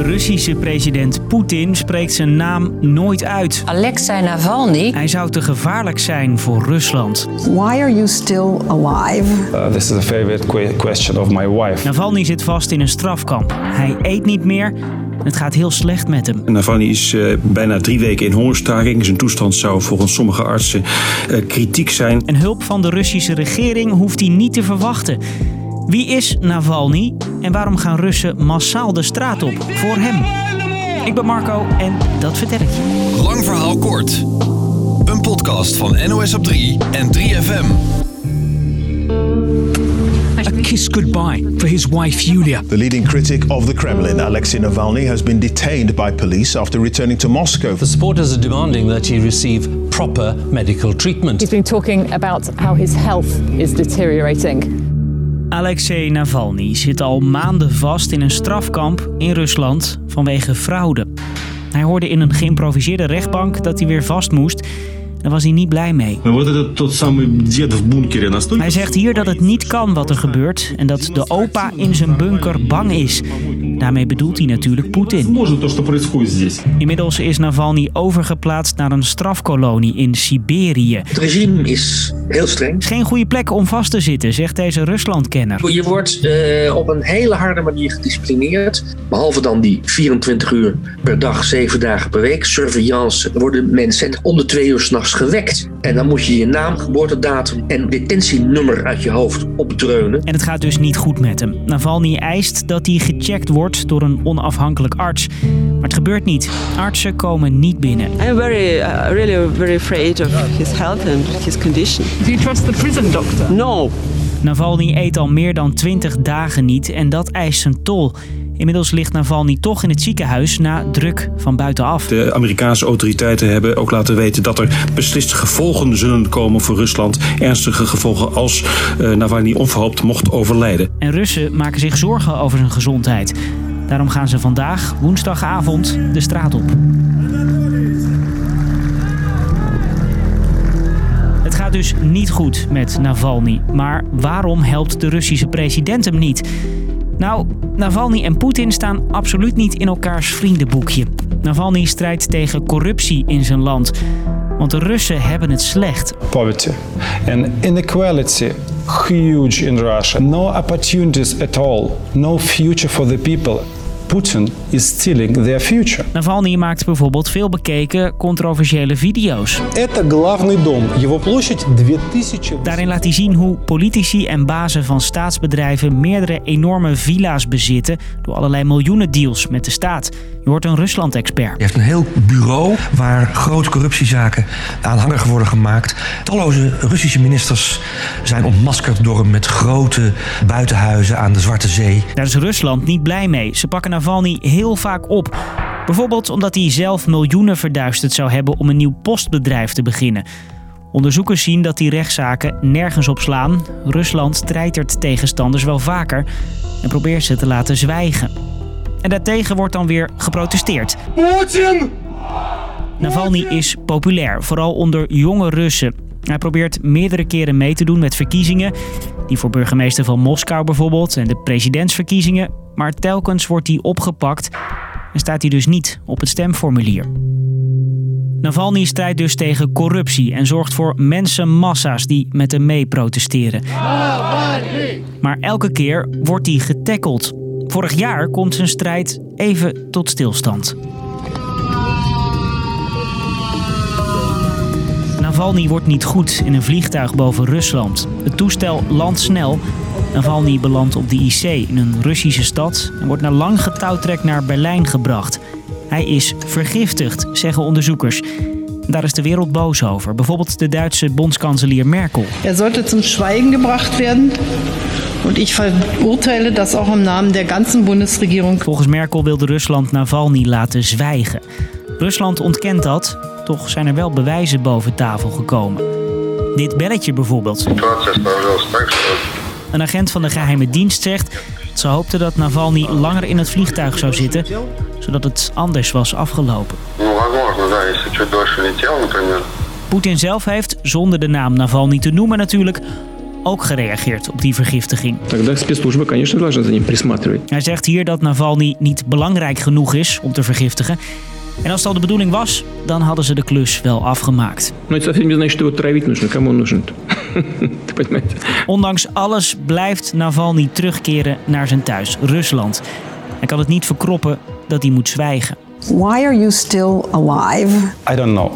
De Russische president Poetin spreekt zijn naam nooit uit. Alexei Navalny. Hij zou te gevaarlijk zijn voor Rusland. Why are you still alive? Uh, this is a favorite question of my wife. Navalny zit vast in een strafkamp. Hij eet niet meer. Het gaat heel slecht met hem. Navalny is uh, bijna drie weken in hongerstaking. Zijn toestand zou volgens sommige artsen uh, kritiek zijn. En hulp van de Russische regering hoeft hij niet te verwachten. Wie is Navalny en waarom gaan Russen massaal de straat op voor hem? Ik ben Marco en dat vertel ik je. Lang verhaal kort. Een podcast van NOS op 3 en 3FM. A kiss goodbye for his wife Yulia. The leading critic of the Kremlin, Alexei Navalny, has been detained by police after returning to Moscow. The supporters are demanding that he receive proper medical treatment. He's been talking about how his health is deteriorating. Alexei Navalny zit al maanden vast in een strafkamp in Rusland vanwege fraude. Hij hoorde in een geïmproviseerde rechtbank dat hij weer vast moest. Daar was hij niet blij mee. Hij zegt hier dat het niet kan wat er gebeurt en dat de opa in zijn bunker bang is. Daarmee bedoelt hij natuurlijk Poetin. Inmiddels is Navalny overgeplaatst naar een strafkolonie in Siberië. Het regime is heel streng. Het is geen goede plek om vast te zitten, zegt deze Ruslandkenner. Je wordt uh, op een hele harde manier gedisciplineerd. Behalve dan die 24 uur per dag, 7 dagen per week. Surveillance worden mensen om de twee uur s'nachts gewekt. En dan moet je je naam, geboortedatum en detentienummer uit je hoofd opdreunen. En het gaat dus niet goed met hem. Navalny eist dat hij gecheckt wordt door een onafhankelijk arts. Maar het gebeurt niet. Artsen komen niet binnen. I'm very, uh, really very afraid of his health and his condition. Do you trust the prison doctor? No. Navalny eet al meer dan 20 dagen niet en dat eist zijn tol. Inmiddels ligt Navalny toch in het ziekenhuis na druk van buitenaf. De Amerikaanse autoriteiten hebben ook laten weten dat er besliste gevolgen zullen komen voor Rusland. Ernstige gevolgen als uh, Navalny onverhoopt mocht overlijden. En Russen maken zich zorgen over zijn gezondheid. Daarom gaan ze vandaag, woensdagavond, de straat op. Het gaat dus niet goed met Navalny. Maar waarom helpt de Russische president hem niet? Nou, Navalny en Poetin staan absoluut niet in elkaars vriendenboekje. Navalny strijdt tegen corruptie in zijn land. Want de Russen hebben het slecht. Poverty and inequality huge in Russia. No opportunities at all. No future for the people. Putin is stealing their future. Navalny maakt bijvoorbeeld veel bekeken controversiële video's. Daarin laat hij zien hoe politici en bazen van staatsbedrijven meerdere enorme villa's bezitten door allerlei miljoenen deals met de staat. Je hoort een Rusland-expert. Hij heeft een heel bureau waar grote corruptiezaken aanhangig worden gemaakt. Talloze Russische ministers zijn ontmaskerd door hem met grote buitenhuizen aan de Zwarte Zee. Daar is Rusland niet blij mee. Ze pakken Navalny heel vaak op. Bijvoorbeeld omdat hij zelf miljoenen verduisterd zou hebben om een nieuw postbedrijf te beginnen. Onderzoekers zien dat die rechtszaken nergens op slaan. Rusland treitert tegenstanders wel vaker en probeert ze te laten zwijgen. En daartegen wordt dan weer geprotesteerd. Poetin! Navalny is populair, vooral onder jonge Russen. Hij probeert meerdere keren mee te doen met verkiezingen. Die voor burgemeester van Moskou bijvoorbeeld en de presidentsverkiezingen. Maar telkens wordt hij opgepakt en staat hij dus niet op het stemformulier. Navalny strijdt dus tegen corruptie en zorgt voor mensenmassa's die met hem mee protesteren. Maar elke keer wordt hij getackeld. Vorig jaar komt zijn strijd even tot stilstand. Navalny wordt niet goed in een vliegtuig boven Rusland. Het toestel landt snel. Navalny belandt op de IC in een Russische stad en wordt na lang getouwtrek naar Berlijn gebracht. Hij is vergiftigd, zeggen onderzoekers. Daar is de wereld boos over. Bijvoorbeeld de Duitse bondskanselier Merkel. Er sollte zum Schweigen gebracht werden. Und ich verurteile das auch im Namen der ganzen Bundesregierung. Volgens Merkel wilde Rusland Navalny laten zwijgen. Rusland ontkent dat, toch zijn er wel bewijzen boven tafel gekomen. Dit belletje bijvoorbeeld. Een agent van de geheime dienst zegt dat ze hoopte dat Navalny langer in het vliegtuig zou zitten, zodat het anders was afgelopen. Poetin zelf heeft, zonder de naam Navalny te noemen natuurlijk, ook gereageerd op die vergiftiging. Hij zegt hier dat Navalny niet belangrijk genoeg is om te vergiftigen. En als het al de bedoeling was, dan hadden ze de klus wel afgemaakt. Ondanks alles blijft Navalny terugkeren naar zijn thuis, Rusland. Hij kan het niet verkroppen dat hij moet zwijgen. Why are you still alive? I don't know.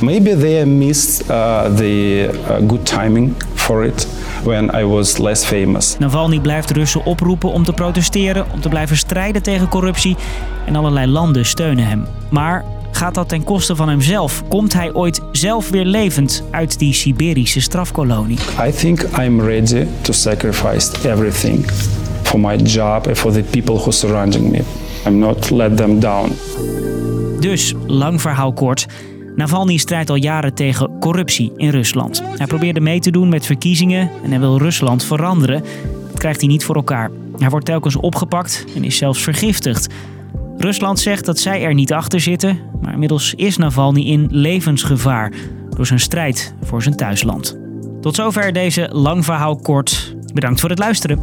Maybe they missed uh, the uh, good timing for it when I was less famous. Navalny blijft Russen oproepen om te protesteren, om te blijven strijden tegen corruptie en allerlei landen steunen hem. Maar gaat dat ten koste van hemzelf? Komt hij ooit zelf weer levend uit die Siberische strafkolonie? I think I'm ready to sacrifice everything for my job and for the people who surrounding me. I'm not let them down. Dus, lang verhaal kort. Navalny strijdt al jaren tegen corruptie in Rusland. Hij probeerde mee te doen met verkiezingen en hij wil Rusland veranderen. Dat krijgt hij niet voor elkaar. Hij wordt telkens opgepakt en is zelfs vergiftigd. Rusland zegt dat zij er niet achter zitten, maar inmiddels is Navalny in levensgevaar door zijn strijd voor zijn thuisland. Tot zover deze lang verhaal kort. Bedankt voor het luisteren.